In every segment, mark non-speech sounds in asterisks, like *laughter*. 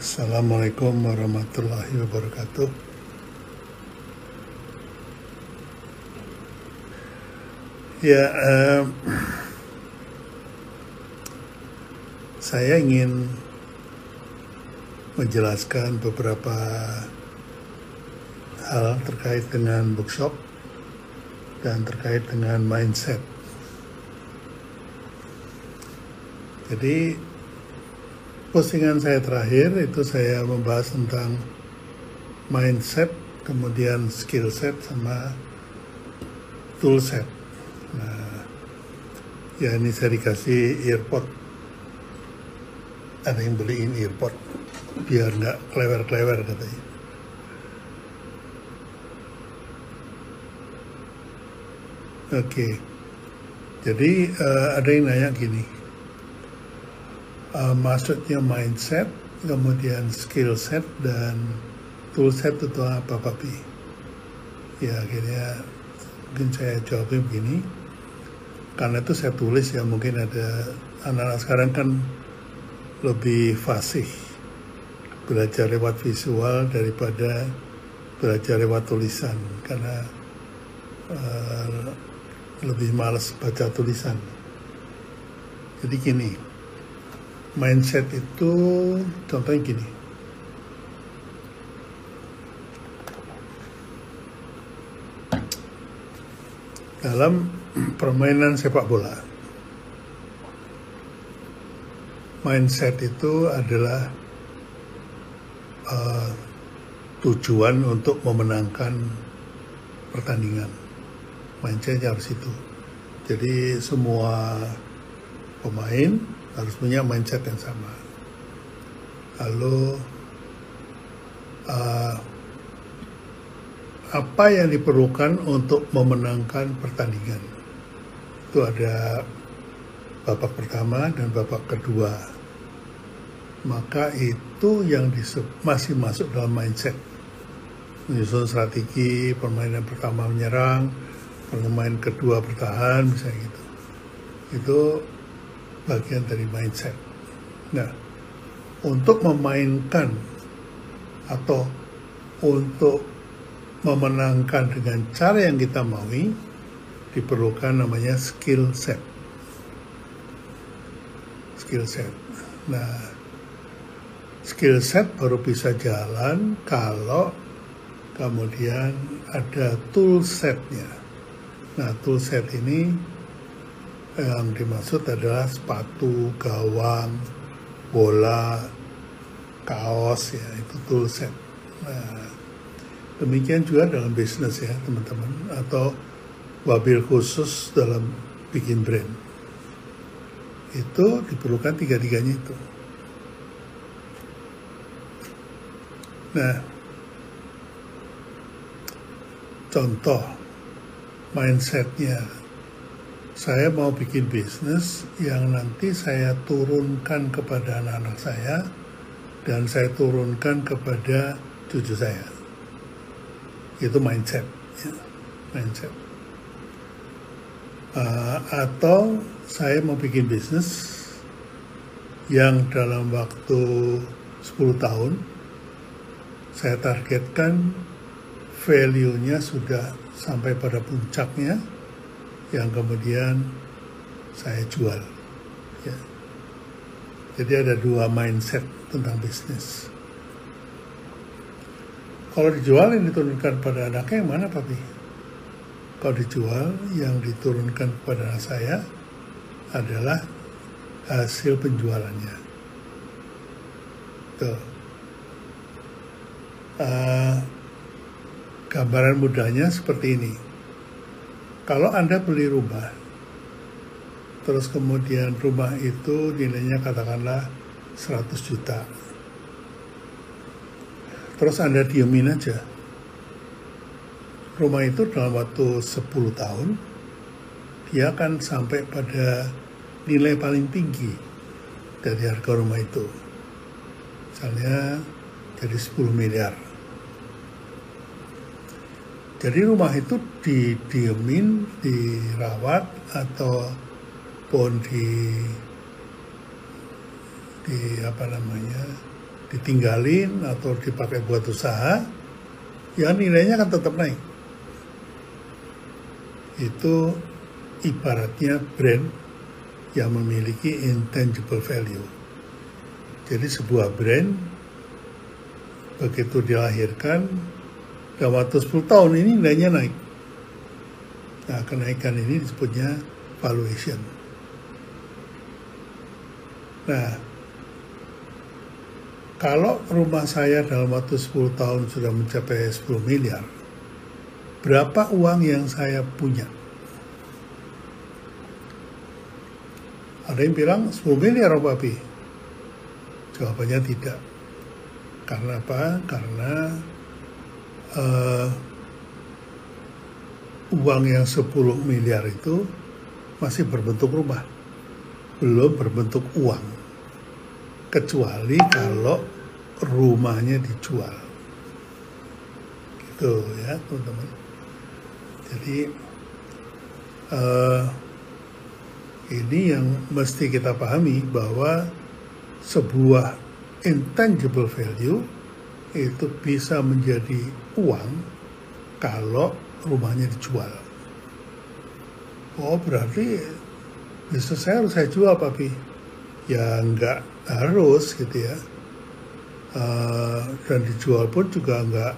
Assalamualaikum warahmatullahi wabarakatuh. Ya, eh, saya ingin menjelaskan beberapa hal terkait dengan bookshop dan terkait dengan mindset. Jadi postingan saya terakhir itu saya membahas tentang mindset, kemudian skill set sama tool set. Nah, ya ini saya dikasih earpod. Ada yang beliin earpod biar nggak klewer-klewer katanya. Oke, jadi uh, ada yang nanya gini, uh, maksudnya mindset, kemudian skill set dan tool set itu apa papi? Ya akhirnya mungkin saya jawabnya begini, karena itu saya tulis ya mungkin ada anak-anak sekarang kan lebih fasih belajar lewat visual daripada belajar lewat tulisan karena uh, lebih males baca tulisan. Jadi gini, mindset itu contohnya gini. Dalam *clears throat* permainan sepak bola, mindset itu adalah uh, tujuan untuk memenangkan pertandingan mindsetnya harus itu. Jadi semua pemain harus punya mindset yang sama. Lalu uh, apa yang diperlukan untuk memenangkan pertandingan? Itu ada babak pertama dan babak kedua. Maka itu yang masih masuk dalam mindset. Menyusun strategi, permainan pertama menyerang, pemain kedua bertahan misalnya gitu itu bagian dari mindset. Nah untuk memainkan atau untuk memenangkan dengan cara yang kita maui diperlukan namanya skill set. Skill set. Nah skill set baru bisa jalan kalau kemudian ada tool setnya. Nah, toolset ini yang dimaksud adalah sepatu, gawang, bola, kaos ya, itu toolset. Nah, demikian juga dalam bisnis ya, teman-teman, atau wabil khusus dalam bikin brand. Itu diperlukan tiga-tiganya itu. Nah, contoh mindsetnya saya mau bikin bisnis yang nanti saya turunkan kepada anak-anak saya dan saya turunkan kepada cucu saya. Itu mindset ya. mindset. Uh, atau saya mau bikin bisnis yang dalam waktu 10 tahun saya targetkan value-nya sudah sampai pada puncaknya yang kemudian saya jual. Ya. Jadi ada dua mindset tentang bisnis. Kalau dijual yang diturunkan pada anaknya yang mana papi? Kalau dijual yang diturunkan kepada anak saya adalah hasil penjualannya. Tuh. Uh, Gambaran mudahnya seperti ini. Kalau Anda beli rumah, terus kemudian rumah itu nilainya katakanlah 100 juta. Terus Anda diemin aja. Rumah itu dalam waktu 10 tahun, dia akan sampai pada nilai paling tinggi dari harga rumah itu. Misalnya jadi 10 miliar jadi rumah itu didiemin, dirawat atau pun di di apa namanya ditinggalin atau dipakai buat usaha, ya nilainya akan tetap naik. Itu ibaratnya brand yang memiliki intangible value. Jadi sebuah brand begitu dilahirkan dalam waktu 10 tahun ini nilainya naik. Nah, kenaikan ini disebutnya valuation. Nah, kalau rumah saya dalam waktu 10 tahun sudah mencapai 10 miliar, berapa uang yang saya punya? Ada yang bilang 10 miliar Pak Papi. Jawabannya tidak. Karena apa? Karena uh, uang yang 10 miliar itu masih berbentuk rumah. Belum berbentuk uang. Kecuali kalau rumahnya dijual. Gitu ya teman-teman. Jadi uh, ini yang mesti kita pahami bahwa sebuah intangible value itu bisa menjadi uang kalau rumahnya dijual. Oh berarti bisnis saya harus saya jual papi. Ya nggak harus gitu ya. Uh, dan dijual pun juga nggak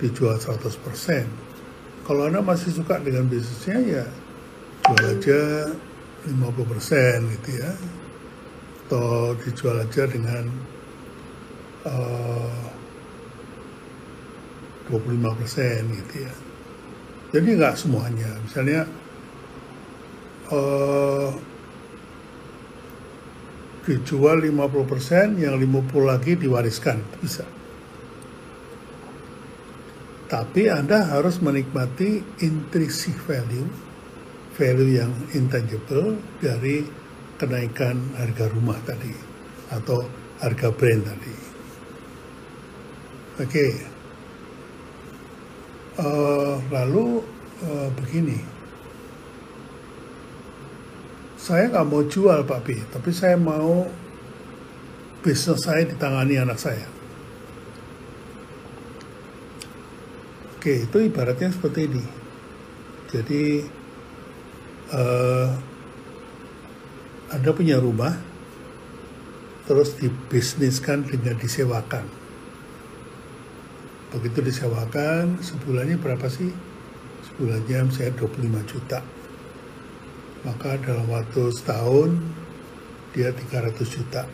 dijual 100%. Kalau Anda masih suka dengan bisnisnya ya jual aja 50% gitu ya atau dijual aja dengan uh, 25% gitu ya jadi nggak semuanya misalnya uh, dijual 50% yang 50 lagi diwariskan bisa tapi Anda harus menikmati intrinsic value value yang intangible dari kenaikan harga rumah tadi atau harga brand tadi. Oke, okay. Uh, lalu uh, begini, saya nggak mau jual Pak B, tapi saya mau bisnis saya ditangani anak saya. Oke, itu ibaratnya seperti ini. Jadi uh, Anda punya rumah, terus dibisniskan dengan disewakan. Begitu disewakan, sebulannya berapa sih? Sebulannya saya 25 juta. Maka dalam waktu setahun, dia 300 juta.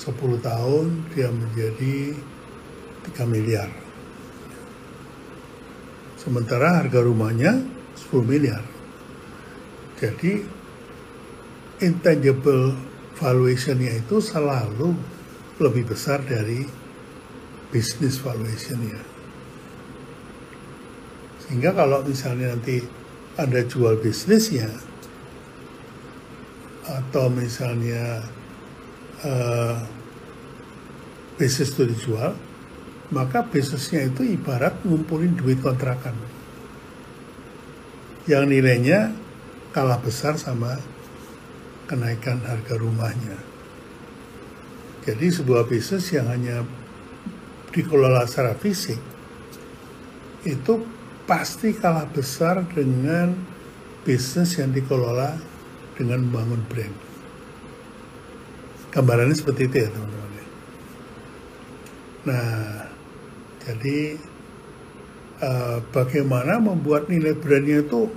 10 tahun, dia menjadi 3 miliar. Sementara harga rumahnya 10 miliar. Jadi intangible valuationnya itu selalu lebih besar dari business valuationnya. Sehingga kalau misalnya nanti Anda jual bisnisnya atau misalnya uh, bisnis itu dijual, maka bisnisnya itu ibarat ngumpulin duit kontrakan. Yang nilainya kalah besar sama kenaikan harga rumahnya. Jadi sebuah bisnis yang hanya dikelola secara fisik itu pasti kalah besar dengan bisnis yang dikelola dengan membangun brand. Gambarannya seperti itu ya teman-teman. Nah, jadi uh, bagaimana membuat nilai brandnya itu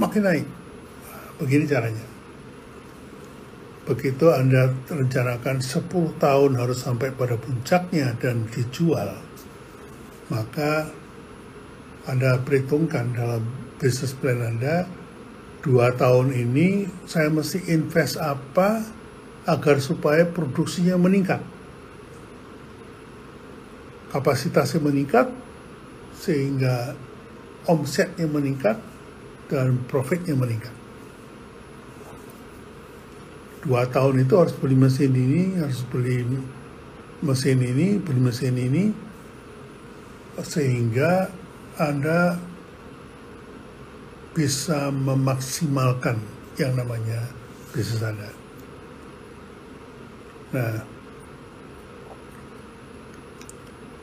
makin naik? Begini caranya. Begitu Anda rencanakan 10 tahun harus sampai pada puncaknya dan dijual, maka Anda perhitungkan dalam bisnis plan Anda, dua tahun ini saya mesti invest apa agar supaya produksinya meningkat. Kapasitasnya meningkat, sehingga omsetnya meningkat dan profitnya meningkat dua tahun itu harus beli mesin ini, harus beli mesin ini, beli mesin ini, sehingga Anda bisa memaksimalkan yang namanya bisnis Anda. Nah,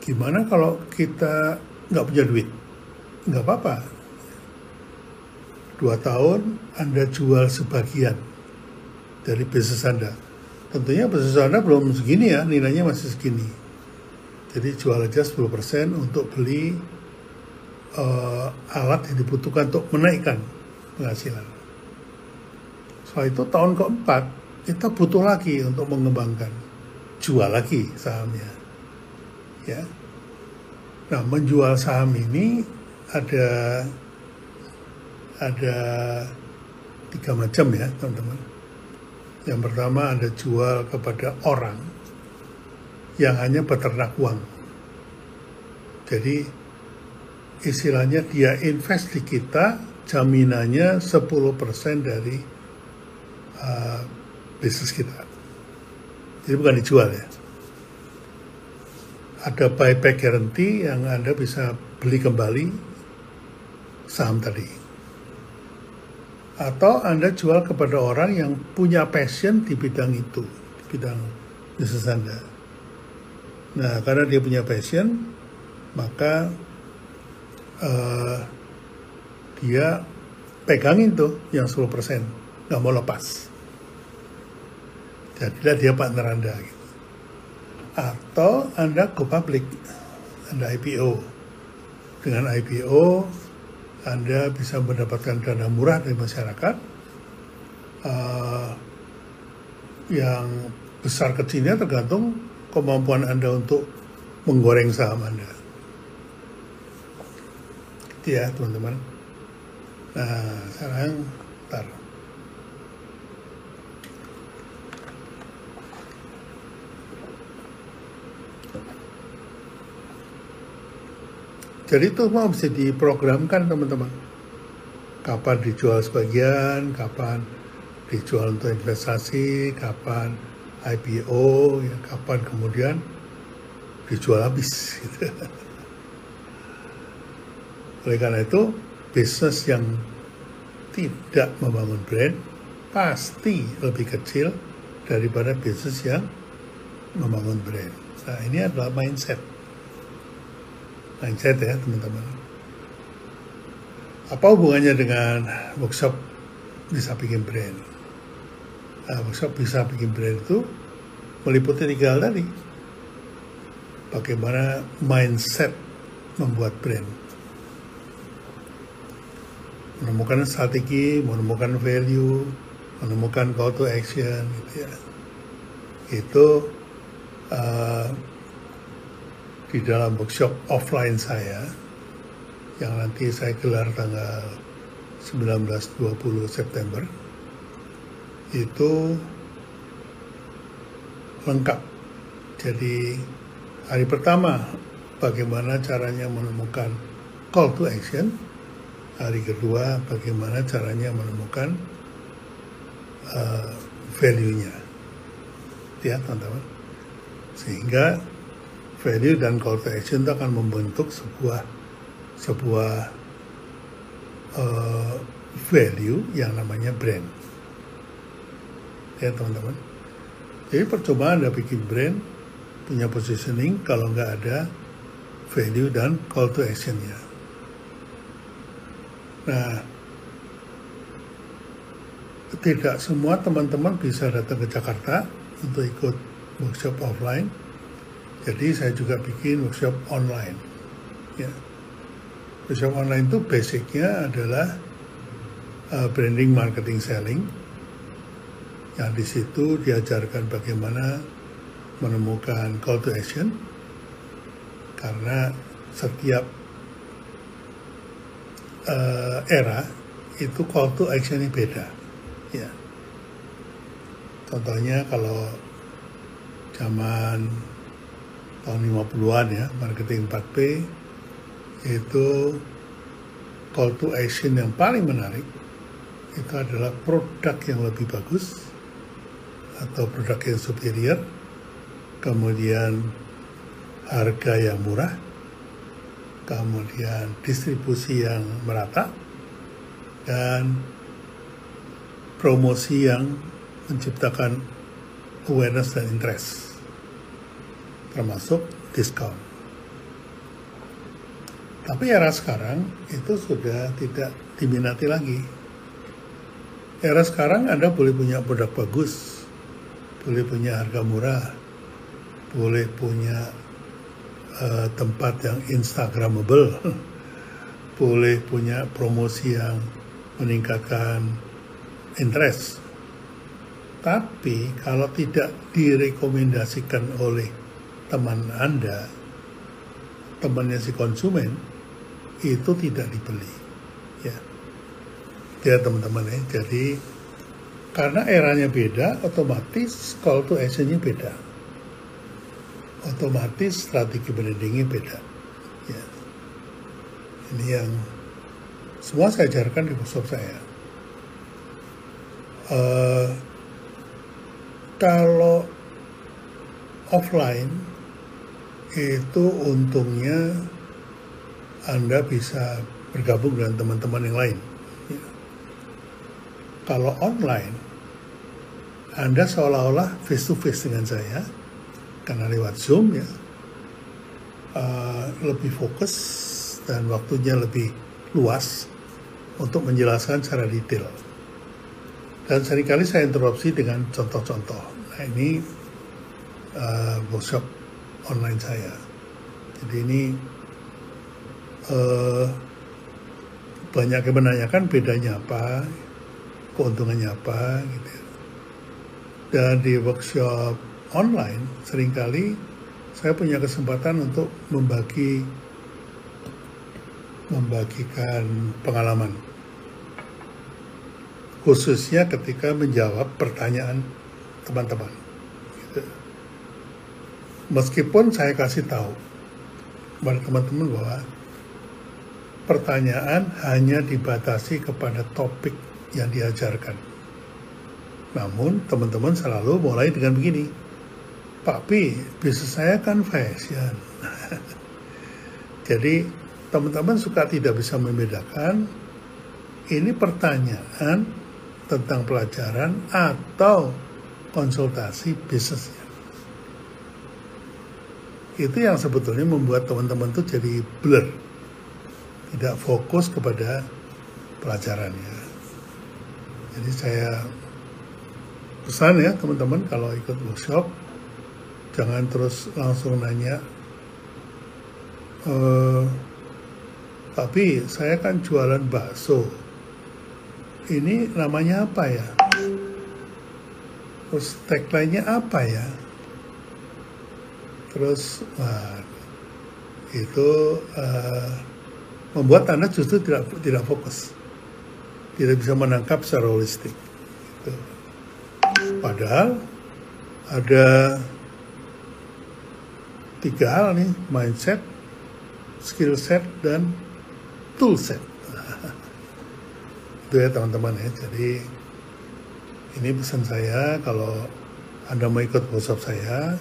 gimana kalau kita nggak punya duit? Nggak apa-apa. Dua tahun Anda jual sebagian dari bisnis Anda. Tentunya bisnis Anda belum segini ya, nilainya masih segini. Jadi jual aja 10% untuk beli uh, alat yang dibutuhkan untuk menaikkan penghasilan. Setelah itu tahun keempat kita butuh lagi untuk mengembangkan, jual lagi sahamnya. Ya. Nah, menjual saham ini ada ada tiga macam ya, teman-teman. Yang pertama Anda jual kepada orang yang hanya peternak uang. Jadi istilahnya dia invest di kita, jaminannya 10% dari uh, bisnis kita. Jadi bukan dijual ya. Ada buyback guarantee yang Anda bisa beli kembali saham tadi. Atau Anda jual kepada orang yang punya passion di bidang itu, di bidang bisnis Anda. Nah, karena dia punya passion, maka uh, dia pegangin tuh yang 10%, nggak mau lepas. Jadilah dia partner Anda. Gitu. Atau Anda go public, Anda IPO. Dengan IPO, Anda bisa mendapatkan dana murah dari masyarakat, uh, yang besar kecilnya tergantung kemampuan Anda untuk menggoreng saham Anda. Itu ya teman-teman. Nah sekarang, ntar. Jadi itu mau bisa diprogramkan teman-teman. Kapan dijual sebagian, kapan dijual untuk investasi, kapan IPO, ya, kapan kemudian dijual habis. Gitu. *laughs* Oleh karena itu, bisnis yang tidak membangun brand pasti lebih kecil daripada bisnis yang membangun brand. Nah, ini adalah mindset. Mindset ya, teman-teman. Apa hubungannya dengan workshop bisa bikin brand? Nah, workshop bisa bikin brand itu meliputi tiga hal tadi. Bagaimana mindset membuat brand menemukan strategi, menemukan value, menemukan call to action, gitu ya. Itu uh, di dalam workshop offline saya yang nanti saya gelar tanggal 19-20 September itu lengkap. Jadi hari pertama bagaimana caranya menemukan call to action, hari kedua bagaimana caranya menemukan uh, value-nya ya teman-teman sehingga value dan call to action itu akan membentuk sebuah sebuah uh, value yang namanya brand. Ya teman-teman. Jadi percobaan anda bikin brand punya positioning kalau nggak ada value dan call to action-nya Nah, tidak semua teman-teman bisa datang ke Jakarta untuk ikut workshop offline. Jadi saya juga bikin workshop online. Ya. Workshop online itu basicnya adalah uh, branding, marketing, selling. Yang di situ diajarkan bagaimana menemukan call to action. Karena setiap uh, era itu call to actionnya beda. Ya. Contohnya kalau zaman tahun 50-an ya, marketing 4P itu call to action yang paling menarik itu adalah produk yang lebih bagus atau produk yang superior, kemudian harga yang murah, kemudian distribusi yang merata, dan promosi yang menciptakan awareness dan interest, termasuk diskon. Tapi era sekarang itu sudah tidak diminati lagi. Era sekarang Anda boleh punya produk bagus, boleh punya harga murah, boleh punya uh, tempat yang instagramable, *laughs* boleh punya promosi yang meningkatkan interest. Tapi kalau tidak direkomendasikan oleh teman Anda, temannya si konsumen, itu tidak dibeli. Ya, ya teman-teman ya. Jadi karena eranya beda, otomatis call to actionnya beda. Otomatis strategi brandingnya beda. Ya. Ini yang semua saya ajarkan di workshop saya. Uh, kalau offline itu untungnya Anda bisa bergabung dengan teman-teman yang lain. Ya. Kalau online, Anda seolah-olah face to face dengan saya, karena lewat Zoom ya, uh, lebih fokus dan waktunya lebih luas untuk menjelaskan secara detail. Dan sering kali saya interupsi dengan contoh-contoh. Nah ini uh, workshop online saya. Jadi ini uh, banyak yang menanyakan bedanya apa, keuntungannya apa, gitu. Ya. Dan di workshop online sering kali saya punya kesempatan untuk membagi membagikan pengalaman khususnya ketika menjawab pertanyaan teman-teman. Meskipun saya kasih tahu kepada teman-teman bahwa pertanyaan hanya dibatasi kepada topik yang diajarkan namun teman-teman selalu mulai dengan begini Pak Pi, bisnis saya kan fashion. *laughs* Jadi teman-teman suka tidak bisa membedakan ini pertanyaan tentang pelajaran atau konsultasi bisnisnya. Itu yang sebetulnya membuat teman-teman tuh jadi blur. Tidak fokus kepada pelajarannya. Jadi saya pesan ya teman-teman kalau ikut workshop jangan terus langsung nanya uh, tapi saya kan jualan bakso. Ini namanya apa ya? Terus tagline-nya apa ya? Terus wah, itu uh, membuat Anda justru tidak tidak fokus. Tidak bisa menangkap secara holistik. Gitu. Padahal ada tiga hal nih, mindset, skill set, dan toolset. Itu ya teman-teman ya. Jadi ini pesan saya kalau Anda mau ikut workshop saya,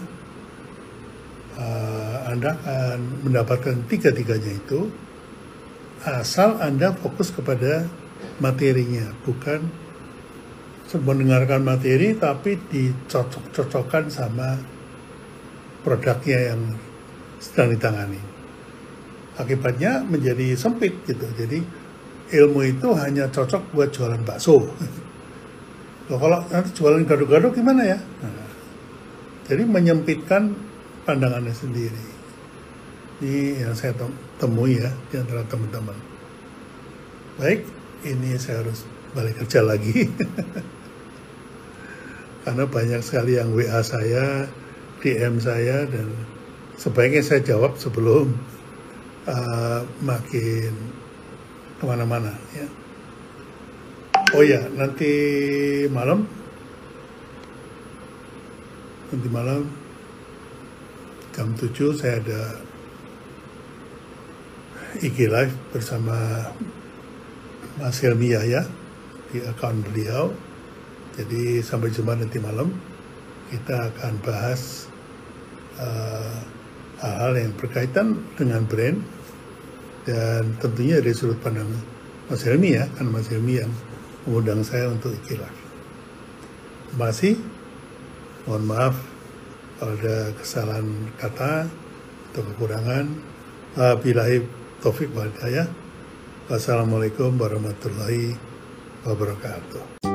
uh, Anda akan mendapatkan tiga-tiganya itu asal Anda fokus kepada materinya, bukan mendengarkan materi tapi dicocok-cocokkan sama produknya yang sedang ditangani akibatnya menjadi sempit gitu. Jadi ilmu itu hanya cocok buat jualan bakso. *laughs* Loh, kalau nanti jualan gado-gado gimana ya? Nah, jadi menyempitkan pandangannya sendiri. Ini yang saya temui ya di antara teman-teman. Baik, ini saya harus balik kerja lagi. *laughs* Karena banyak sekali yang WA saya, DM saya, dan sebaiknya saya jawab sebelum uh, makin ke mana-mana ya. Oh ya, nanti malam, nanti malam jam 7 saya ada IG Live bersama Mas Helmi Yahya di akun beliau. Jadi sampai jumpa nanti malam kita akan bahas uh, hal-hal yang berkaitan dengan brand dan tentunya dari sudut pandang Mas Helmi ya, kan Mas Helmi yang mengundang saya untuk ikhlas. Terima kasih. Mohon maaf kalau ada kesalahan kata atau kekurangan. Bilahi taufik wal. Wassalamualaikum warahmatullahi wabarakatuh.